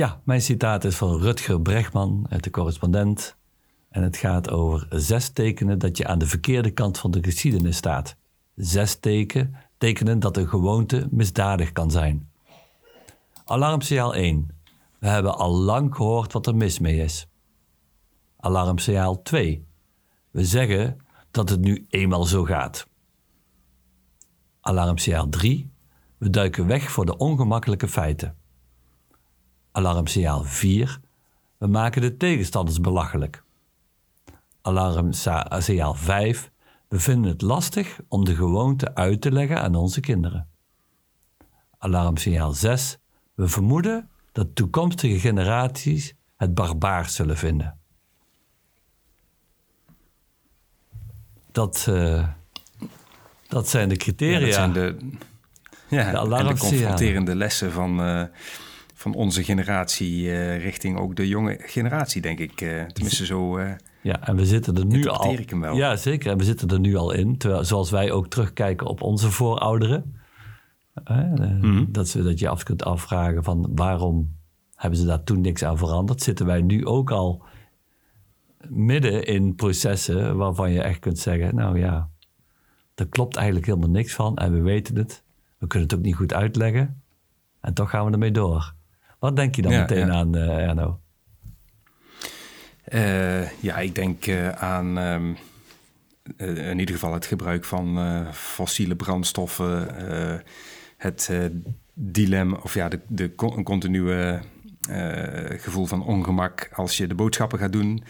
Ja, mijn citaat is van Rutger Bregman uit de correspondent. En het gaat over zes tekenen dat je aan de verkeerde kant van de geschiedenis staat. Zes teken, tekenen dat een gewoonte misdadig kan zijn. Alarmsignaal 1. We hebben al lang gehoord wat er mis mee is. Alarmsignaal 2. We zeggen dat het nu eenmaal zo gaat. Alarmsignaal 3. We duiken weg voor de ongemakkelijke feiten. Alarmsignaal 4. We maken de tegenstanders belachelijk. Alarmsignaal 5. We vinden het lastig om de gewoonte uit te leggen aan onze kinderen. Alarmsignaal 6. We vermoeden dat toekomstige generaties het barbaars zullen vinden. Dat, uh, dat zijn de criteria. Ja, dat zijn de, ja, de, en de confronterende lessen van, uh, van onze generatie uh, richting ook de jonge generatie, denk ik. tenminste zo... ja, en we zitten er nu al. Ik hem wel. Ja, zeker. En we zitten er nu al in. Terwijl, zoals wij ook terugkijken op onze voorouderen. Mm dat, dat je af kunt afvragen van waarom hebben ze daar toen niks aan veranderd? Zitten wij nu ook al midden in processen waarvan je echt kunt zeggen, nou ja, er klopt eigenlijk helemaal niks van en we weten het. We kunnen het ook niet goed uitleggen. En toch gaan we ermee door. Wat denk je dan meteen aan, uh, Erno? Uh, ja, ik denk uh, aan um, in ieder geval het gebruik van fossiele brandstoffen. het dilemma, of ja, de, de continue gevoel van ongemak als je de boodschappen gaat doen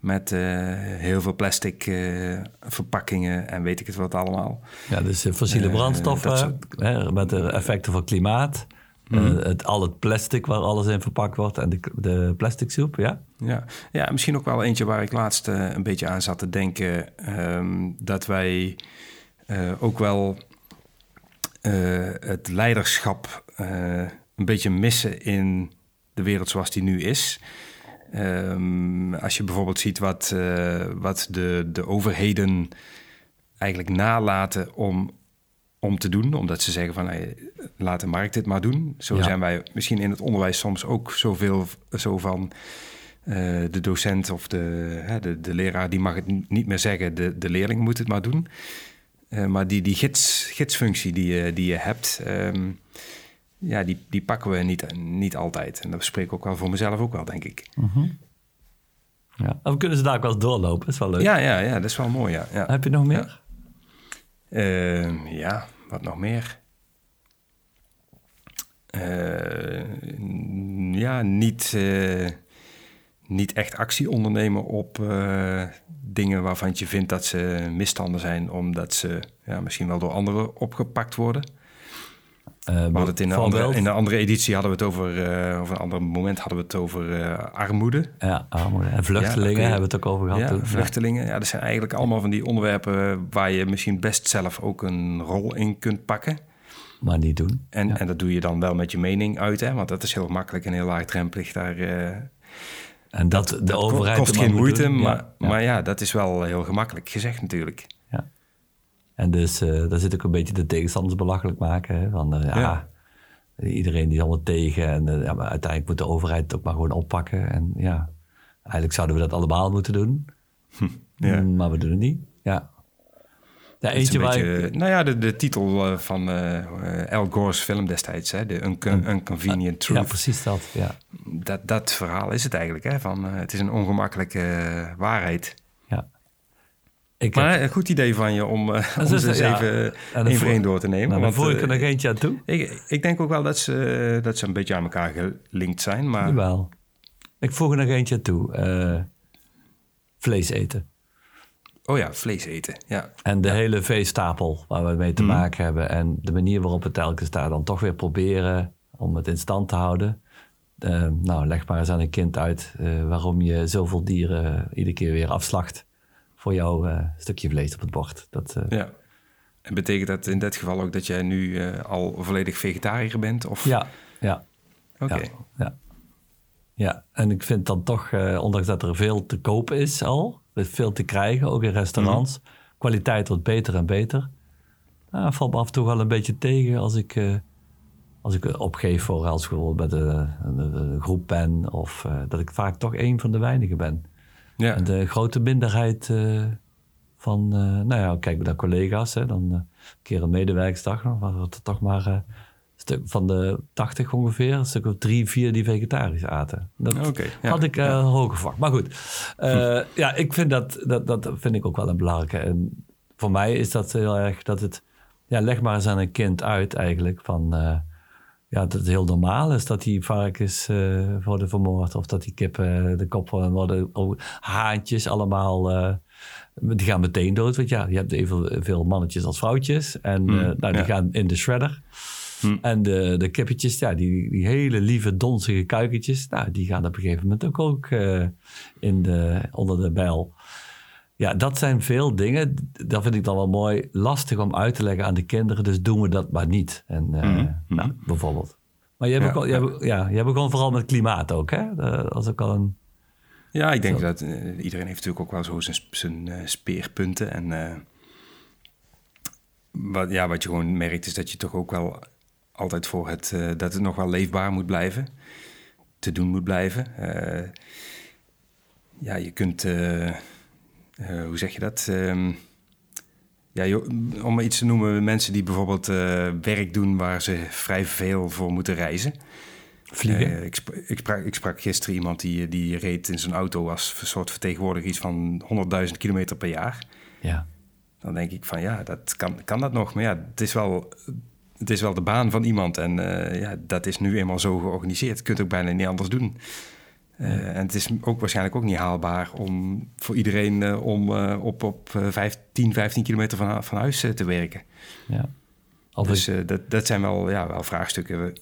met uh, heel veel plastic uh, verpakkingen en weet ik het wat allemaal. Ja, dus fossiele uh, brandstoffen hè, met de effecten van klimaat. Mm. het, al het plastic waar alles in verpakt wordt en de, de plastic soep, ja? ja? Ja, misschien ook wel eentje waar ik laatst een beetje aan zat te denken. Um, dat wij ook wel het leiderschap een beetje missen in de wereld zoals die nu is. Um, als je bijvoorbeeld ziet wat, wat de, de overheden eigenlijk nalaten om, om te doen, omdat ze zeggen van hey, laat de markt dit maar doen. Zo zijn wij misschien in het onderwijs soms ook zoveel zo van uh, de docent of de, hè, de, de leraar, die mag het niet meer zeggen, de, de leerling moet het maar doen. Uh, maar die, die gids, gidsfunctie die je, die je hebt, um, ja, die, die pakken we niet, niet altijd. En dat spreek ik ook wel voor mezelf ook wel, denk ik. Mm ja. Of kunnen ze daar ook wel eens doorlopen? Dat is wel leuk. Ja, ja, ja dat is wel mooi, ja. ja. Heb je nog meer? Uh, ja wat nog meer? Uh, ja, niet, uh, niet echt actie ondernemen op dingen waarvan je vindt dat ze misstanden zijn, omdat ze ja, misschien wel door anderen opgepakt worden. Uh, we het in, een andere, in andere editie hadden we het over, uh, of een ander moment hadden we het over uh, armoede. Ja, armoede. En vluchtelingen hebben we het ook over gehad. Ja, toen. vluchtelingen. Ja, dat zijn eigenlijk allemaal van die onderwerpen waar je misschien best zelf ook een rol in kunt pakken. Maar niet doen. En, ja. en dat doe je dan wel met je mening uit, hè? want dat is heel makkelijk en heel laagdrempelig daar. en dat, de overheid kost geen moeite, maar, maar ja, dat is wel heel gemakkelijk gezegd natuurlijk. En dus uh, daar zit ook een beetje de tegenstanders belachelijk maken. Hè? Van, uh, ja, iedereen die is allemaal tegen. En uh, ja, maar uiteindelijk moet de overheid het ook maar gewoon oppakken. En ja, eigenlijk zouden we dat allemaal moeten doen. Hm, ja. Mm, maar we doen het niet. Ja. Ja, eentje waar beetje, ik... Nou ja, de, de titel van Al Gore's film destijds, hè? de Uncon Unconvenient Truth. Ja, precies dat, ja. Dat, dat verhaal is het eigenlijk, hè? Van, het is een ongemakkelijke waarheid. Ik maar een goed idee van je om, uh, om eens even één voor één door te nemen. Nou, want, voel ik er nog eentje aan toe. Ik, ik denk ook wel dat ze, dat ze een beetje aan elkaar gelinkt zijn. Maar... Ik voeg er nog eentje aan toe. Uh, vlees eten. Oh ja, vlees eten, ja. En de hele veestapel waar we mee te mhm. maken hebben. En de manier waarop we telkens daar dan toch weer proberen om het in stand te houden. Uh, nou, leg maar eens aan een kind uit waarom je zoveel dieren iedere keer weer afslacht voor jouw uh, stukje vlees op het bord. Dat, uh... Ja. En betekent dat in dit geval ook dat jij nu uh, al volledig vegetariër bent? Of? Ja, ja. Oké. Ja, ja, ja. en ik vind dan toch, ondanks dat er veel te kopen is al, veel te krijgen, ook in restaurants, mm. kwaliteit wordt beter en beter. Nou, valt me af en toe wel een beetje tegen als ik als ik opgeef voor als ik bijvoorbeeld met een, groep ben, of dat ik vaak toch een van de weinigen ben. Ja. En de grote minderheid van, nou ja, kijk naar collega's, hè, dan een keer een medewerksdag, nog, was het toch maar stuk van de 80 ongeveer, een stuk of drie, vier die vegetarisch aten. Dat had ik uh, ja. hoog. Maar goed, uh, ja, ik vind dat, dat, dat vind ik ook wel een belangrijke. En voor mij is dat heel erg dat het, ja, leg maar eens aan een kind uit eigenlijk van, uh, ja, dat het heel normaal is dat die varkens worden vermoord of dat die kippen de kop worden, haantjes allemaal die gaan meteen dood. Want ja, je hebt evenveel mannetjes als vrouwtjes. En mm, nou, die gaan in de shredder. Hm. En de, de kippetjes, ja, die, die hele lieve, donzige kuikentjes, nou, die gaan op een gegeven moment ook, ook in de, onder de bijl. Ja, dat zijn veel dingen. Dat vind ik dan wel mooi. Lastig om uit te leggen aan de kinderen. Dus doen we dat maar niet. En, uh, mm nou, bijvoorbeeld. Maar je hebt, ja, ook gewoon vooral met klimaat ook, hè? Uh, als ook al een... Ja, ik denk zo. dat uh, iedereen heeft natuurlijk ook wel zo zijn, zijn uh, speerpunten. En wat, ja, wat je gewoon merkt is dat je toch ook wel altijd voor het, dat het nog wel leefbaar moet blijven. Te doen moet blijven. Ja, je kunt, uh, hoe zeg je dat? Um, ja, om iets te noemen, mensen die bijvoorbeeld werk doen waar ze vrij veel voor moeten reizen. Vliegen? ik, sprak, ik, sprak, ik sprak gisteren iemand die, die reed in zijn auto als soort vertegenwoordiger iets van 100.000 kilometer per jaar. Ja. Dan denk ik van ja, dat kan, kan dat nog. Maar ja, het is wel het is wel de baan van iemand en ja, dat is nu eenmaal zo georganiseerd. Je kunt ook bijna niet anders doen. Uh, en het is ook waarschijnlijk ook niet haalbaar om voor iedereen uh, om op, op 15, 15 kilometer van, van huis te werken. Ja. dus dat, dat zijn wel, ja, wel vraagstukken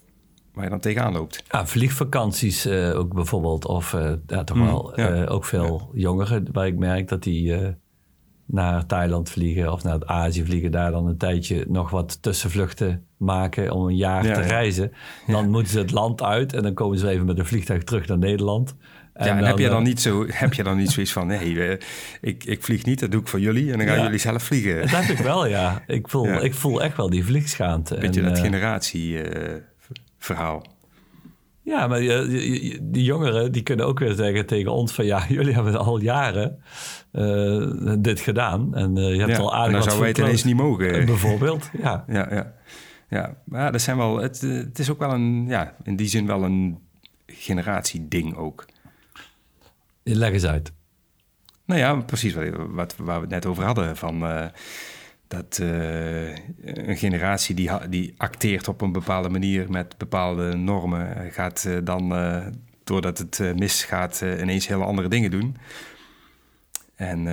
waar je dan tegenaan loopt. Ja, vliegvakanties ook bijvoorbeeld. Of ja, toch mm, wel ja. ook veel jongeren waar ik merk dat die naar Thailand vliegen of naar Azië vliegen, daar dan een tijdje nog wat tussenvluchten maken om een jaar te reizen. Dan moeten ze het land uit en dan komen ze even met een vliegtuig terug naar Nederland. En ja, en heb, je dan niet zo, heb je dan niet zoiets van, nee, eh, ik, ik vlieg niet, dat doe ik voor jullie en dan gaan jullie zelf vliegen. Dat heb ik wel, ja. Ik voel, ik voel echt wel die vliegschaamte. Beetje en, dat uh, generatieverhaal. Ja, maar die, die, jongeren die kunnen ook weer zeggen tegen ons van ja, jullie hebben al jaren uh, dit gedaan. En uh, je hebt ja, al aardig en dan zou wij het ineens niet mogen. Bijvoorbeeld, ja. ja, ja. Ja, maar dat zijn wel, het, het is ook wel een, ja, in die zin wel een generatieding ook. Leg eens uit. Nou ja, precies wat, wat waar we het net over hadden. Van, uh, dat uh, een generatie die, die acteert op een bepaalde manier met bepaalde normen, gaat uh, dan, doordat het misgaat, ineens hele andere dingen doen. En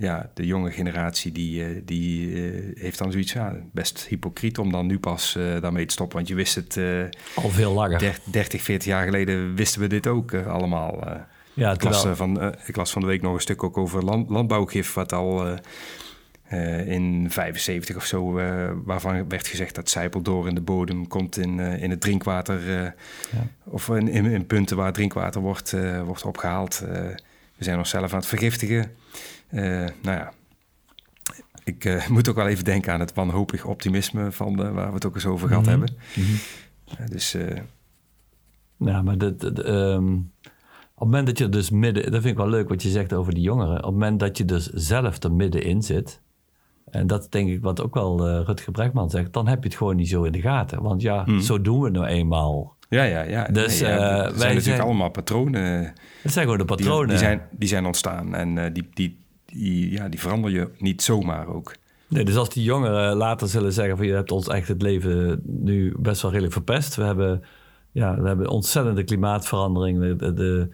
ja, de jonge generatie die, eh, die eh, heeft dan zoiets, ja, best hypocriet om dan nu pas daarmee te stoppen. Want je wist het... Al veel langer. 30, 40 jaar geleden wisten we dit ook allemaal. ja, ik, las, van, ik las van de week nog een stuk ook over land, landbouwgif, wat al... in 75 of zo, waarvan werd gezegd dat zijpeldoor in de bodem komt in, in het drinkwater. Ja. Of in, in, in, punten waar drinkwater wordt, wordt opgehaald. we zijn onszelf aan het vergiftigen. Nou ja, ik moet ook wel even denken aan het wanhopig optimisme van de, waar we het ook eens over gehad mm -hmm. hebben. Mm -hmm. dus. nou, maar de um, op het moment dat je dus midden, dat vind ik wel leuk wat je zegt over die jongeren. Op het moment dat je dus zelf er middenin zit, en dat denk ik wat ook wel uh, Rutger Bregman zegt, dan heb je het gewoon niet zo in de gaten. Want ja, mm. zo doen we nou eenmaal. Ja, ja, ja. Dus nee, ja, wij zijn natuurlijk zijn, allemaal patronen. Dat zijn gewoon de patronen. Die, die zijn, die zijn ontstaan en uh, die, die, die, ja, die verander je niet zomaar ook. Nee, dus als die jongeren later zullen zeggen van je hebt ons echt het leven nu best wel redelijk verpest. We hebben, ja, we hebben ontzettende klimaatverandering. De, de,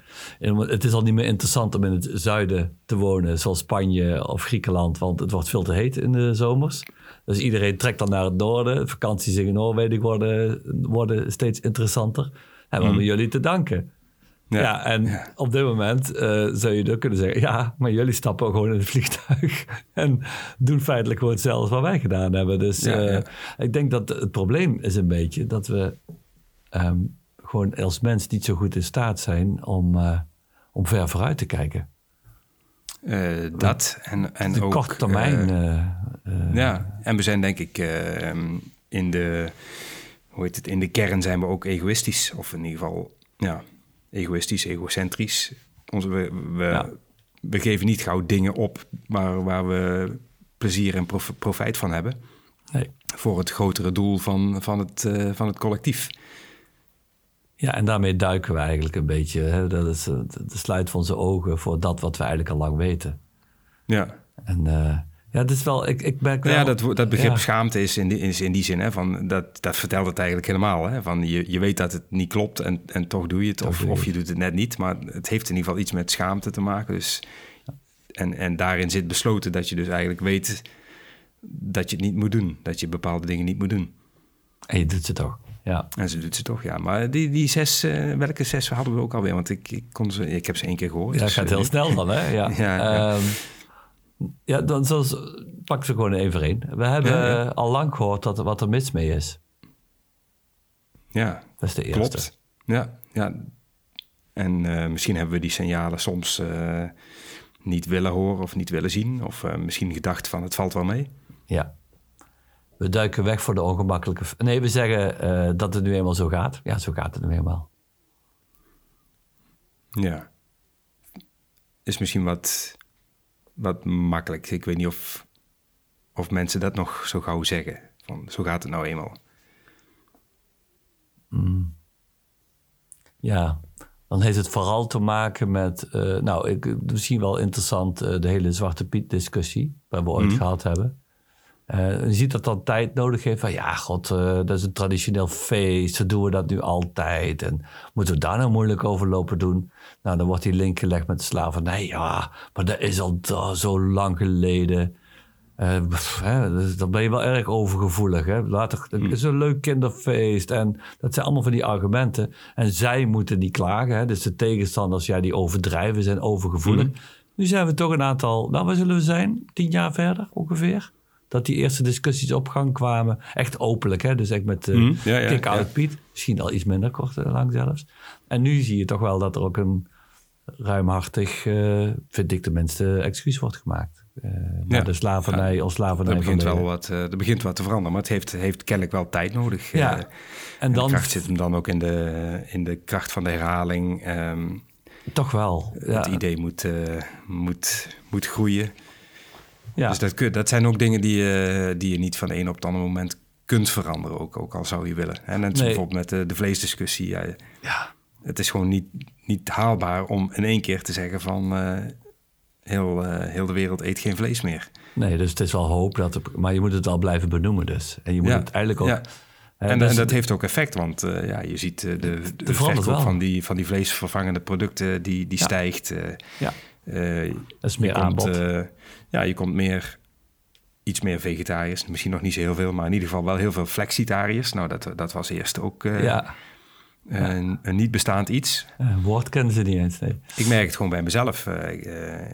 het is al niet meer interessant om in het zuiden te wonen, zoals Spanje of Griekenland, want het wordt veel te heet in de zomers. Dus iedereen trekt dan naar het noorden. Vakanties in Noorwegen worden, worden steeds interessanter. Hebben we mm. jullie te danken. Ja, en op dit moment uh, zou je ook kunnen zeggen... ja, maar jullie stappen gewoon in het vliegtuig... en doen feitelijk gewoon hetzelfde wat wij gedaan hebben. Dus uh, ik denk dat het probleem is een beetje... dat we um, gewoon als mens niet zo goed in staat zijn... om, uh, om ver vooruit te kijken. dat en, en de ook... korte termijn... ja, en we zijn denk ik in de hoe heet het, in de kern zijn we ook egoïstisch. Of in ieder geval, ja, egoïstisch, egocentrisch. Onze, we, we, we geven niet gauw dingen op waar, waar we plezier en profijt van hebben. Nee. Voor het grotere doel van, van, het, uh, van het collectief. Ja, en daarmee duiken we eigenlijk een beetje. Hè, dat is de sluit van zijn ogen voor dat wat we eigenlijk al lang weten. Ja. En uh, ja, dat is wel. Ik, ik ben wel, ja, dat, dat begrip schaamte is in die, is in die zin. Hè, van, dat, dat vertelt het eigenlijk helemaal. Hè, van je, je weet dat het niet klopt en, en toch doe je het. of, je of je doet het net niet. Maar het heeft in ieder geval iets met schaamte te maken. Dus, en, en daarin zit besloten dat je dus eigenlijk weet dat je het niet moet doen. Dat je bepaalde dingen niet moet doen. En je doet ze toch. Ja. En ze doet ze toch, ja. Maar die, die zes, uh, welke zes hadden we ook alweer? Want ik, ik, kon ze, ik heb ze één keer gehoord. Ja, dus, gaat heel uh, snel dan, hè? Ja, ja, ja. Um, ja dan zoals, pak ze gewoon even één. We hebben ja, al lang gehoord dat, wat er mis mee is. Ja, dat is de eerste. Klopt. Ja, ja. En uh, misschien hebben we die signalen soms niet willen horen of niet willen zien. Of misschien gedacht van het valt wel mee. Ja. We duiken weg voor de ongemakkelijke... Nee, we zeggen uh, dat het nu eenmaal zo gaat. Ja, zo gaat het nu eenmaal. Ja. Is misschien wat, wat makkelijk. Ik weet niet of, of mensen dat nog zo gauw zeggen. Van, zo gaat het nou eenmaal. Mm. Ja, dan heeft het vooral te maken met... Uh, nou, ik, misschien wel interessant uh, de hele Zwarte Piet discussie... waar we ooit mm. gehad hebben... Uh, je ziet dat dat tijd nodig heeft. Van ja, god, uh, dat is een traditioneel feest. Zo doen we dat nu altijd. En moeten we daar nou moeilijk over lopen doen? Nou, dan wordt die link gelegd met de slavernij. Ja, maar dat is al zo lang geleden. Uh, hè, dus dan ben je wel erg overgevoelig. Hè? Later, het is een leuk kinderfeest. En dat zijn allemaal van die argumenten. En zij moeten die klagen. Hè? Dus de tegenstanders, ja, die overdrijven, zijn overgevoelig. Hmm. Nu zijn we toch een aantal, nou, waar zullen we zijn? Tien jaar verder ongeveer? Dat die eerste discussies op gang kwamen. Echt openlijk, hè? dus echt met uh, mm, ja, kick-out Piet. Misschien al iets minder kort en lang zelfs. En nu zie je toch wel dat er ook een ruimhartig, uh, vind ik tenminste, excuus wordt gemaakt. Uh, ja. de slavernij ja, of slavernij. Er begint, wel wat, uh, er begint wat te veranderen, maar het heeft, heeft kennelijk wel tijd nodig. Ja. Uh, en, dan, de kracht zit hem dan ook in de, in de kracht van de herhaling. Um, toch wel. Ja. Het idee moet, moet, moet groeien. Ja. Dus dat, dat zijn ook dingen die je, die je niet van een op het andere moment kunt veranderen, ook, ook al zou je willen. En net bijvoorbeeld met de, de vleesdiscussie. Ja, ja. Het is gewoon niet, niet haalbaar om in één keer te zeggen van uh, heel, uh, heel de wereld eet geen vlees meer. Nee, dus het is wel hoop dat het, maar je moet het wel blijven benoemen dus. En je moet het eigenlijk ook. Ja. En, en, dat heeft ook effect, want uh, ja, je ziet de, de, de verkoop van die, van die vleesvervangende producten die, die stijgt. ja. Dat is meer aanbod ja, je komt meer, iets meer vegetariërs. Misschien nog niet zo heel veel, maar in ieder geval wel heel veel flexitariërs. Nou, dat, dat was eerst ook uh, ja. Een, een, niet bestaand iets. Een woord kennen ze niet eens, nee. Ik merk het gewoon bij mezelf. Uh,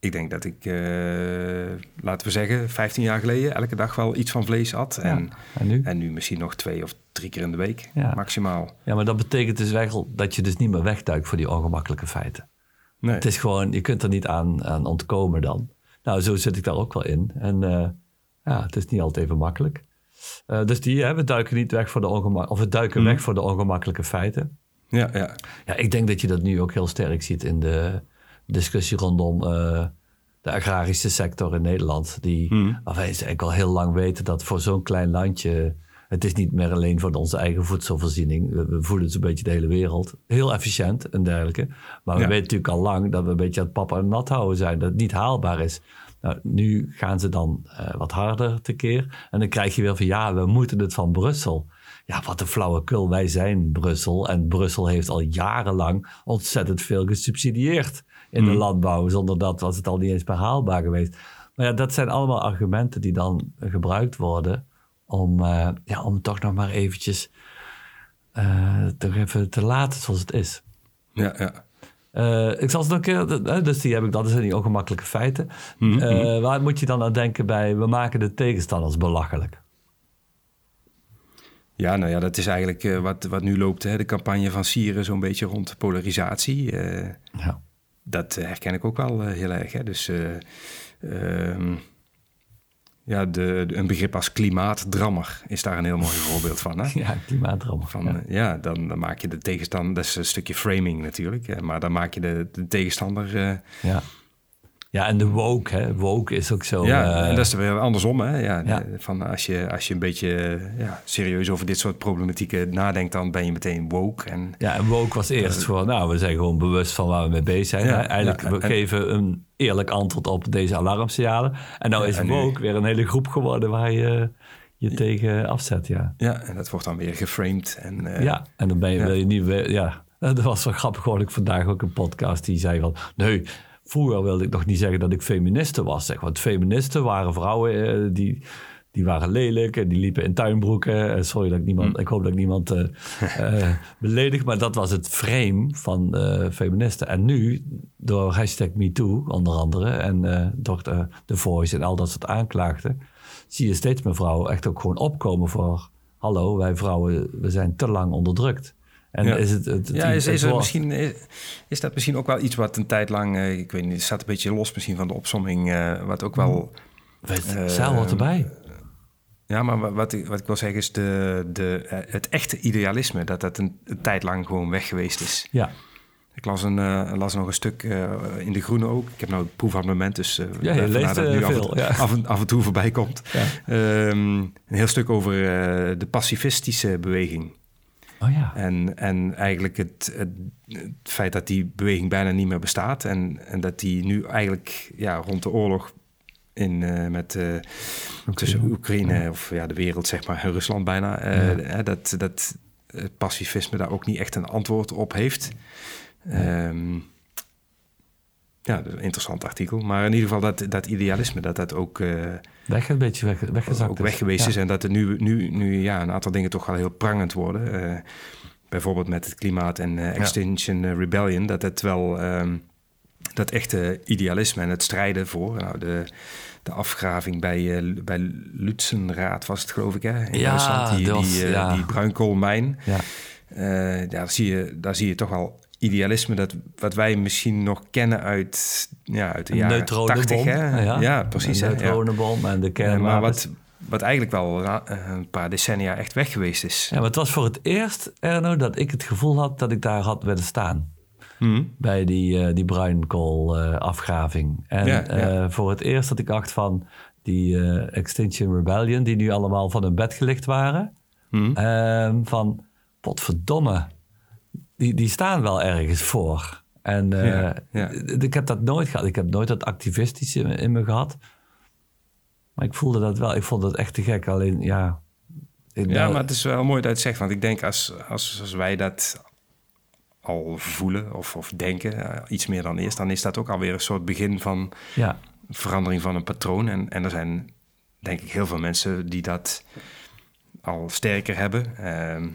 ik denk dat ik, uh, laten we zeggen, 15 jaar geleden elke dag wel iets van vlees at. En, en, nu? en nu misschien nog twee of drie keer in de week, ja. maximaal. Ja, maar dat betekent dus wel dat je dus niet meer wegduikt voor die ongemakkelijke feiten. Nee. Het is gewoon, je kunt er niet aan, aan ontkomen dan. Nou, zo zit ik daar ook wel in. En uh, ja, het is niet altijd even makkelijk. Uh, dus die, hè, we duiken niet weg voor de ongemak of we duiken mm. weg voor de ongemakkelijke feiten. Ja, ja. Ja, ik denk dat je dat nu ook heel sterk ziet in de discussie rondom uh, de agrarische sector in Nederland. Die, mm. Ze eigenlijk al heel lang weten dat voor zo'n klein landje het is niet meer alleen voor onze eigen voedselvoorziening. We, voeden het een beetje de hele wereld. Heel efficiënt en dergelijke. Maar we weten natuurlijk al lang dat we een beetje aan het papa en nat houden zijn. Dat het niet haalbaar is. Nou, nu gaan ze dan uh, wat harder tekeer. En dan krijg je weer van ja, we moeten het van Brussel. Ja, wat een flauwekul. Wij zijn Brussel. En Brussel heeft al jarenlang ontzettend veel gesubsidieerd in de hmm. landbouw. Zonder dat was het al niet eens behaalbaar geweest. Maar ja, dat zijn allemaal argumenten die dan gebruikt worden om, uh, ja, om toch nog maar eventjes uh, toch even te laten zoals het is. Ja, ja. Uh, ik zal een keer, dus die heb ik, dat zijn die ongemakkelijke feiten. Mm -hmm. waar moet je dan aan denken bij, we maken de tegenstanders belachelijk? Ja, nou ja, dat is eigenlijk wat, wat nu loopt, hè? de campagne van Sieren zo'n beetje rond polarisatie. ja. Dat herken ik ook wel heel erg. Hè? Dus ehm, ja, de, een begrip als klimaatdrammer is daar een heel mooi voorbeeld van. Hè? Ja, klimaatdrammer. Van, ja, ja dan, dan, maak je de tegenstander, dat is een stukje framing natuurlijk, maar dan maak je de, de tegenstander uh, ja. Ja, en de woke, hè. Woke is ook zo... Ja, uh, en dat is weer andersom, hè. Ja, Van als, je, als je een beetje ja, serieus over dit soort problematieken nadenkt... dan ben je meteen woke. En, ja, en woke was eerst uh, voor... nou, we zijn gewoon bewust van waar we mee bezig zijn. Ja, Eigenlijk, we geven een eerlijk antwoord op deze alarmsignalen. En nou is woke weer een hele groep geworden waar je je tegen afzet, ja. Ja, en dat wordt dan weer geframed. En, uh, ja, en dan ben je, wil je niet... Ja, dat was wel grappig, hoorde ik vandaag ook een podcast die zei van... nee Vroeger wilde ik nog niet zeggen dat ik feministe was. Zeg. Want feministen waren vrouwen eh, die, die waren lelijk en die liepen in tuinbroeken. Eh, sorry dat ik niemand, hm. ik hoop dat ik niemand uh, beledig, maar dat was het frame van feministen. En nu, door hashtag MeToo onder andere en door de, The Voice en al dat soort aanklaagden, zie je steeds meer vrouwen echt ook gewoon opkomen voor... Hallo, wij vrouwen, we zijn te lang onderdrukt. En ja. is het, het, ja, is, is, misschien, is, dat misschien ook wel iets wat een tijd lang, uh, ik weet niet, staat een beetje los misschien van de opsomming, uh, wat ook wel. Uh, Zaal wat erbij. Ja, maar wat ik, wat ik wil zeggen is de, de, het echte idealisme, dat dat een, een, tijd lang gewoon weg geweest is. Ja. Ik las, een, las nog een stuk in De Groene ook. Ik heb nou het proefabonnement, dus uh, ja, je leest dat nu veel, af, ja. af, en, af, en, toe voorbij komt. Ja. Um, een heel stuk over de pacifistische beweging. Oh ja. En, en eigenlijk het, het, feit dat die beweging bijna niet meer bestaat. En, en dat die nu eigenlijk ja, rond de oorlog in, uh, met, uh, tussen Oekraïne of ja, de wereld, zeg maar, Rusland bijna. Uh, ja. dat, dat het pacifisme daar ook niet echt een antwoord op heeft. Um, ja, een interessant artikel. Maar in ieder geval dat, dat idealisme, dat dat ook... Uh, weg, een beetje weg, weggezakt ook weg geweest is. En dat er nu, nu, nu ja, een aantal dingen toch wel heel prangend worden. Uh, bijvoorbeeld met het klimaat en uh, Extinction Rebellion. Dat het wel... Um, dat echte idealisme en het strijden voor... Nou, de, de afgraving bij, uh, bij Lutzenraad was het geloof ik, hè? In ja, Duitsland. Die, was, die, ja. die bruinkoolmijn. Ja. Uh, ja, daar, zie je, daar zie je toch wel idealisme dat wat wij misschien nog kennen uit, ja, uit de jaren 80. Hè? Ja, ja precies. De neutronenbom en de kern. maar wat, wat eigenlijk wel een paar decennia echt weg geweest is. Ja, maar het was voor het eerst, Erno, dat ik het gevoel had dat ik daar had willen staan. Hmm. Bij die, uh, die bruinkoolafgraving. Uh, en ja, ja. Uh, voor het eerst dat ik dacht van die Extinction Rebellion, die nu allemaal van hun bed gelicht waren. Hmm. van, potverdomme, die, die staan wel ergens voor. En uh, ja, ja. ik heb dat nooit gehad. Ik heb nooit dat activistische in, in, me gehad. Maar ik voelde dat wel. Ik vond dat echt te gek. Alleen, ja... ja, maar het is wel mooi dat je het zegt. Want ik denk als, als, als wij dat al voelen of, of denken, uh, iets meer dan eerst... dan is dat ook alweer een soort begin van ja. verandering van een patroon. En, en er zijn denk ik heel veel mensen die dat al sterker hebben... Uh,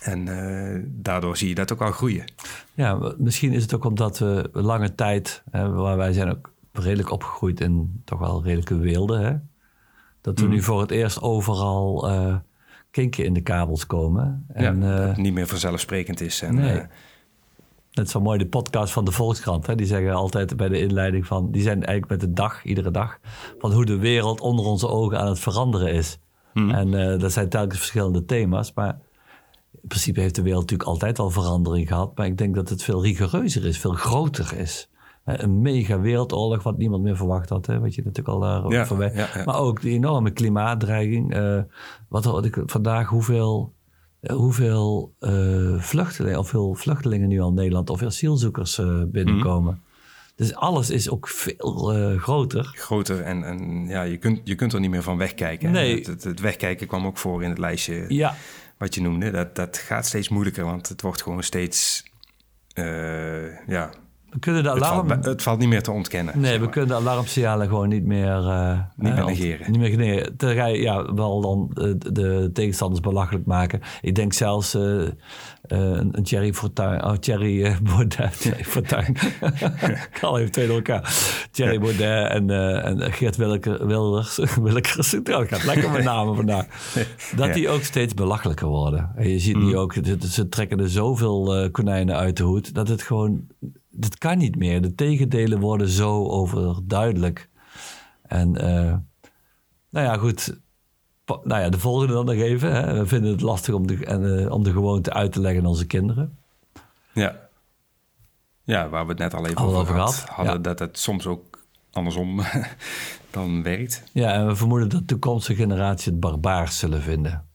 en uh, daardoor zie je dat ook al groeien. Ja, misschien is het ook omdat we lange tijd, hè, waar wij zijn ook redelijk opgegroeid in toch wel redelijke weelde, hè, dat we mm. nu voor het eerst overal uh, kinken in de kabels komen. En, ja, dat het niet meer vanzelfsprekend is. En, nee. Uh, Net zo mooi de podcast van de Volkskrant. Hè? Die zeggen altijd bij de inleiding van... die zijn eigenlijk met de dag, iedere dag... van hoe de wereld onder onze ogen aan het veranderen is. Mm. En dat zijn telkens verschillende thema's. Maar in principe heeft de wereld natuurlijk altijd al verandering gehad. Maar ik denk dat het veel rigoureuzer is, veel groter is. Een mega wereldoorlog, wat niemand meer verwacht had. Hè, wat je natuurlijk al daar ja, voorbij. Ja, ja. Maar ook die enorme klimaatdreiging. Uh, wat hoorde ik vandaag, hoeveel, uh, hoeveel uh, vluchtelingen, of veel vluchtelingen nu al Nederland, of asielzoekers binnenkomen. Mm. Dus alles is ook veel uh, groter. Groter en, en ja, je kunt, je kunt er niet meer van wegkijken. Nee. Het, het, het, wegkijken kwam ook voor in het lijstje ja. Wat je noemde. Dat, dat gaat steeds moeilijker, want het wordt gewoon steeds... Uh, ja, we kunnen de alarm... het, valt, het valt niet meer te ontkennen. Nee, we kunnen de alarmsignalen gewoon niet meer... Uh, niet meer negeren. Niet meer negeren. Terwijl ja, wel dan de, de tegenstanders belachelijk maken. Ik denk zelfs uh, een, een Thierry Fortuyn... Oh, Thierry Baudet. Thierry Fortuyn. Ik haal even twee door elkaar. Thierry Baudet en, en Geert Willeke, Wilders. Willekers. Het gaat lekker met namen vandaag. Dat ja. die ook steeds belachelijker worden. En je ziet mm. nu ook... Ze trekken er zoveel konijnen uit de hoed... dat het gewoon dat kan niet meer. De tegendelen worden zo overduidelijk. En uh, Nou ja, goed. Nou ja, de volgende dan nog even. Hè. We vinden het lastig om de, en, om de gewoonte uit te leggen aan onze kinderen. Ja. Ja, waar we het net al even over, hadden, dat het soms ook andersom dan werkt. Ja, en we vermoeden dat toekomstige generatie het barbaars zullen vinden.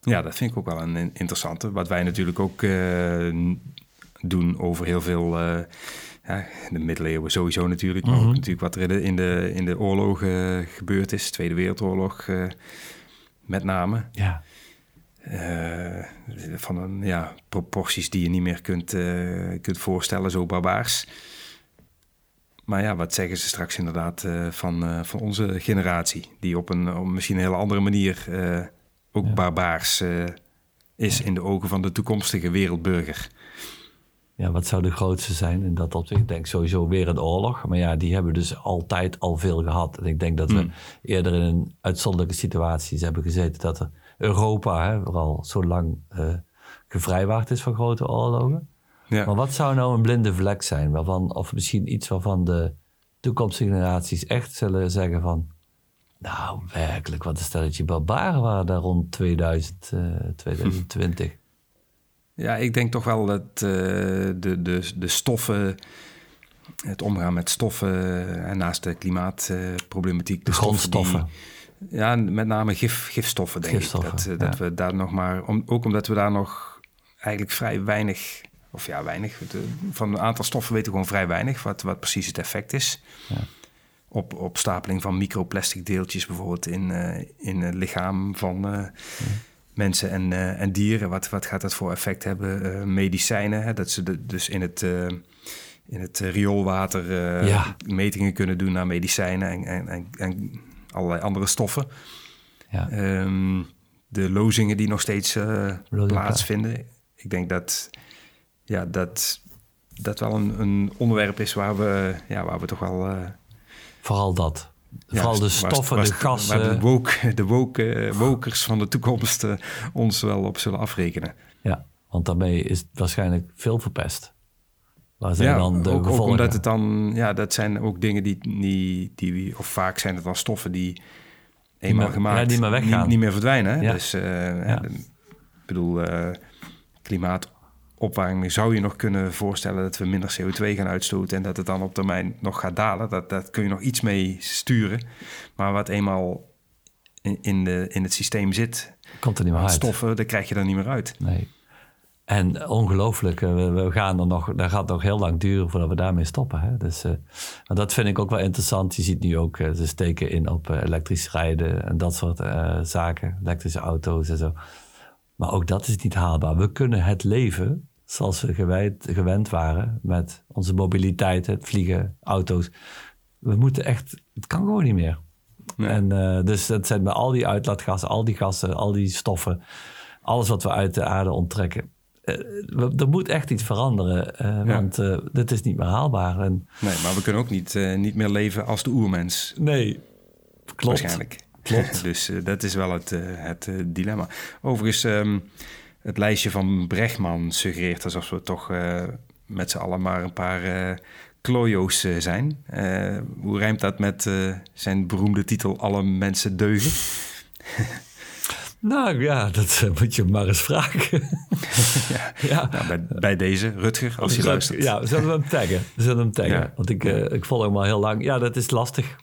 Ja, dat vind ik ook wel een interessante. Wat wij natuurlijk ook uh, doen over heel veel... Uh, ja, de middeleeuwen sowieso natuurlijk. Maar ook mhm. natuurlijk wat er in de, in de oorlogen gebeurd is. Tweede Wereldoorlog uh, met name. Ja. van een, ja, proporties die je niet meer kunt, kunt voorstellen, zo barbaars. Maar ja, wat zeggen ze straks inderdaad van, van onze generatie? Die op een op misschien een hele andere manier ook barbaars is in de ogen van de toekomstige wereldburger. Ja, wat zou de grootste zijn in dat opzicht? Ik denk sowieso weer een oorlog. Maar ja, die hebben dus altijd al veel gehad. En ik denk dat we hmm. eerder in een uitzonderlijke situaties hebben gezeten... dat er Europa hè, vooral zo lang uh, gevrijwaard is van grote oorlogen. Ja. Maar wat zou nou een blinde vlek zijn? Waarvan, of misschien iets waarvan de toekomstige generaties echt zullen zeggen van... Nou, werkelijk, wat een stelletje barbaren waren daar rond 2000, uh, 2020. Ja, ik denk toch wel dat uh, de, de, de stoffen, het omgaan met stoffen en naast de klimaatproblematiek, de, grondstoffen. ja, met name gif, gifstoffen, denk ik. Dat, uh, dat we daar nog maar, om, ook omdat we daar nog eigenlijk vrij weinig, of ja, weinig, van een aantal stoffen weten we gewoon vrij weinig, wat, wat precies het effect is. Ja op, opstapeling van microplastic deeltjes bijvoorbeeld in, uh, in het lichaam van uh, mensen en, uh, en dieren. Wat, wat gaat dat voor effect hebben? medicijnen, hè? dat ze de, dus in het, in het rioolwater ja. metingen kunnen doen naar medicijnen en, en, en, en allerlei andere stoffen. Ja. Um, de lozingen die nog steeds plaatsvinden. Ik denk dat, ja, dat dat wel een, een onderwerp is waar we, ja, waar we toch wel Vooral dat. Vooral de stoffen, de gassen. Waar de, woke, de woke, wokers van de toekomst uh, ons wel op zullen afrekenen. Ja, want daarmee is het waarschijnlijk veel verpest. Waar zijn dan de ook, gevolgen? Ook omdat het dan, ja, dat zijn ook dingen die, die, die, of vaak zijn het dan stoffen die eenmaal die gemaakt, ja, die maar weggaan. Niet, niet meer verdwijnen. Ja. Dus, uh, ja. ik bedoel, uh, klimaat opwarming zou je nog kunnen voorstellen dat we minder CO2 gaan uitstoten en dat het dan op termijn nog gaat dalen. Dat, dat kun je nog iets mee sturen. Maar wat eenmaal in, in, de, in het systeem zit, komt er niet meer uit. Stoffen, daar krijg je er niet meer uit. Nee. En ongelooflijk, eh, we, gaan er nog, dat gaat nog heel lang duren voordat we daarmee stoppen. Hè? Dus, uh, dat vind ik ook wel interessant. Je ziet nu ook, uh, ze steken in op elektrisch rijden en dat soort zaken, elektrische auto's en zo. Maar ook dat is niet haalbaar. We kunnen het leven zoals we gewijd, gewend waren met onze mobiliteit, het vliegen, auto's. We moeten echt, het kan gewoon niet meer. En uh, dus dat zijn bij al die uitlaatgassen, al die gassen, al die stoffen, alles wat we uit de aarde onttrekken. Uh, er moet echt iets veranderen, uh, ja. want dit is niet meer haalbaar. En, nee, maar we kunnen ook niet, niet meer leven als de oermens. Nee, klopt. Waarschijnlijk. Klopt. dus dat is wel het, het dilemma. Overigens, um, het lijstje van Brechtman suggereert alsof we toch uh, met z'n allen maar een paar uh, klojo's uh, zijn. hoe rijmt dat met zijn beroemde titel Alle mensen deugen? nou ja, dat moet je maar eens vragen. ja, ja. Nou, bij, bij, deze, Rutger, als je luistert. Ja, we zullen hem taggen. We zullen hem taggen. Ja. Want ik, ik volg hem al heel lang. Ja, dat is lastig.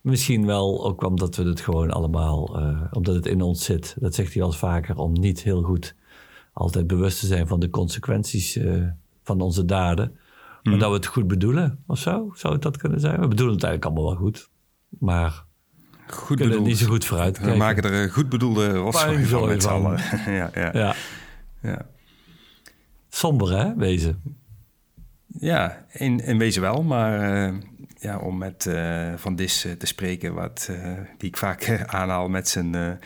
Misschien wel ook omdat we het gewoon allemaal, omdat het in ons zit. Dat zegt hij al vaker, om niet heel goed altijd bewust te zijn van de consequenties uh, van onze daden. Maar mhm. dat we het goed bedoelen of zo, zou het dat kunnen zijn? We bedoelen het eigenlijk allemaal wel goed, maar goed kunnen bedoeld. niet zo goed vooruit We maken er een goed bedoelde rotzooi van met allen. ja, ja. Ja. ja. Somber hè, wezen? Ja, in, in wezen wel, maar uh, ja, om met uh, Van Dis te spreken, wat, die ik vaak aanhaal met zijn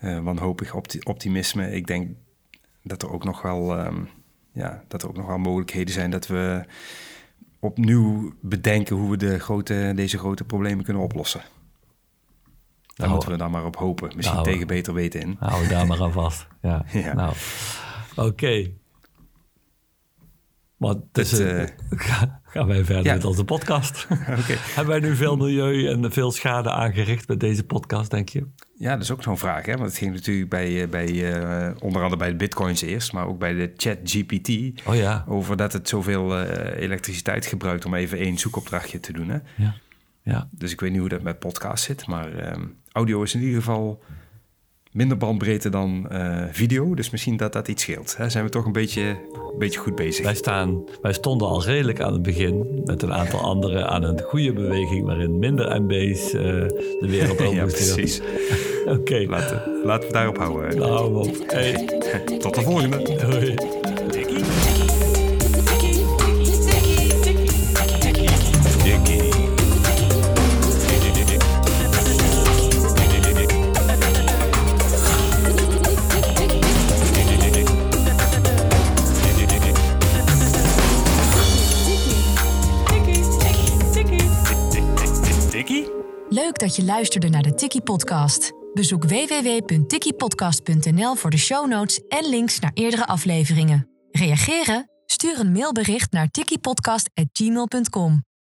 wanhopig optimisme. Ik denk dat er ook nog wel, um, ja, dat er ook nog wel mogelijkheden zijn dat we opnieuw bedenken hoe we de grote, deze grote problemen kunnen oplossen. Daar nou, moeten we dan maar op hopen. Misschien nou, tegen beter weten in. Hou daar maar aan vast. Ja. ja. Nou, oké. Maar tussen, gaan wij verder met onze podcast. Hebben wij nu veel milieu en veel schade aangericht met deze podcast, denk je? Ja, dat is ook zo'n vraag. Hè? Want het ging natuurlijk bij, bij onder andere bij de bitcoins eerst, maar ook bij de chat GPT. Oh ja. Over dat het zoveel elektriciteit gebruikt om even één zoekopdrachtje te doen. Hè? Ja. ja. Dus ik weet niet hoe dat met podcast zit, maar ehm, audio is in ieder geval minder bandbreedte dan uh, video. Dus misschien dat dat iets scheelt. Hè? Zijn we toch een beetje, een beetje goed bezig. Wij, staan, wij stonden al redelijk aan het begin met een aantal anderen aan een goede beweging waarin minder MB's uh, de wereld over ja, precies. Oké. Laten, laten we daarop houden. Nou. Hey. Tot de volgende. Je luisterde naar de Tiki Podcast. Bezoek www.tikipodcast.nl voor de show notes en links naar eerdere afleveringen. Reageren? Stuur een mailbericht naar tikipodcast.gmail.com.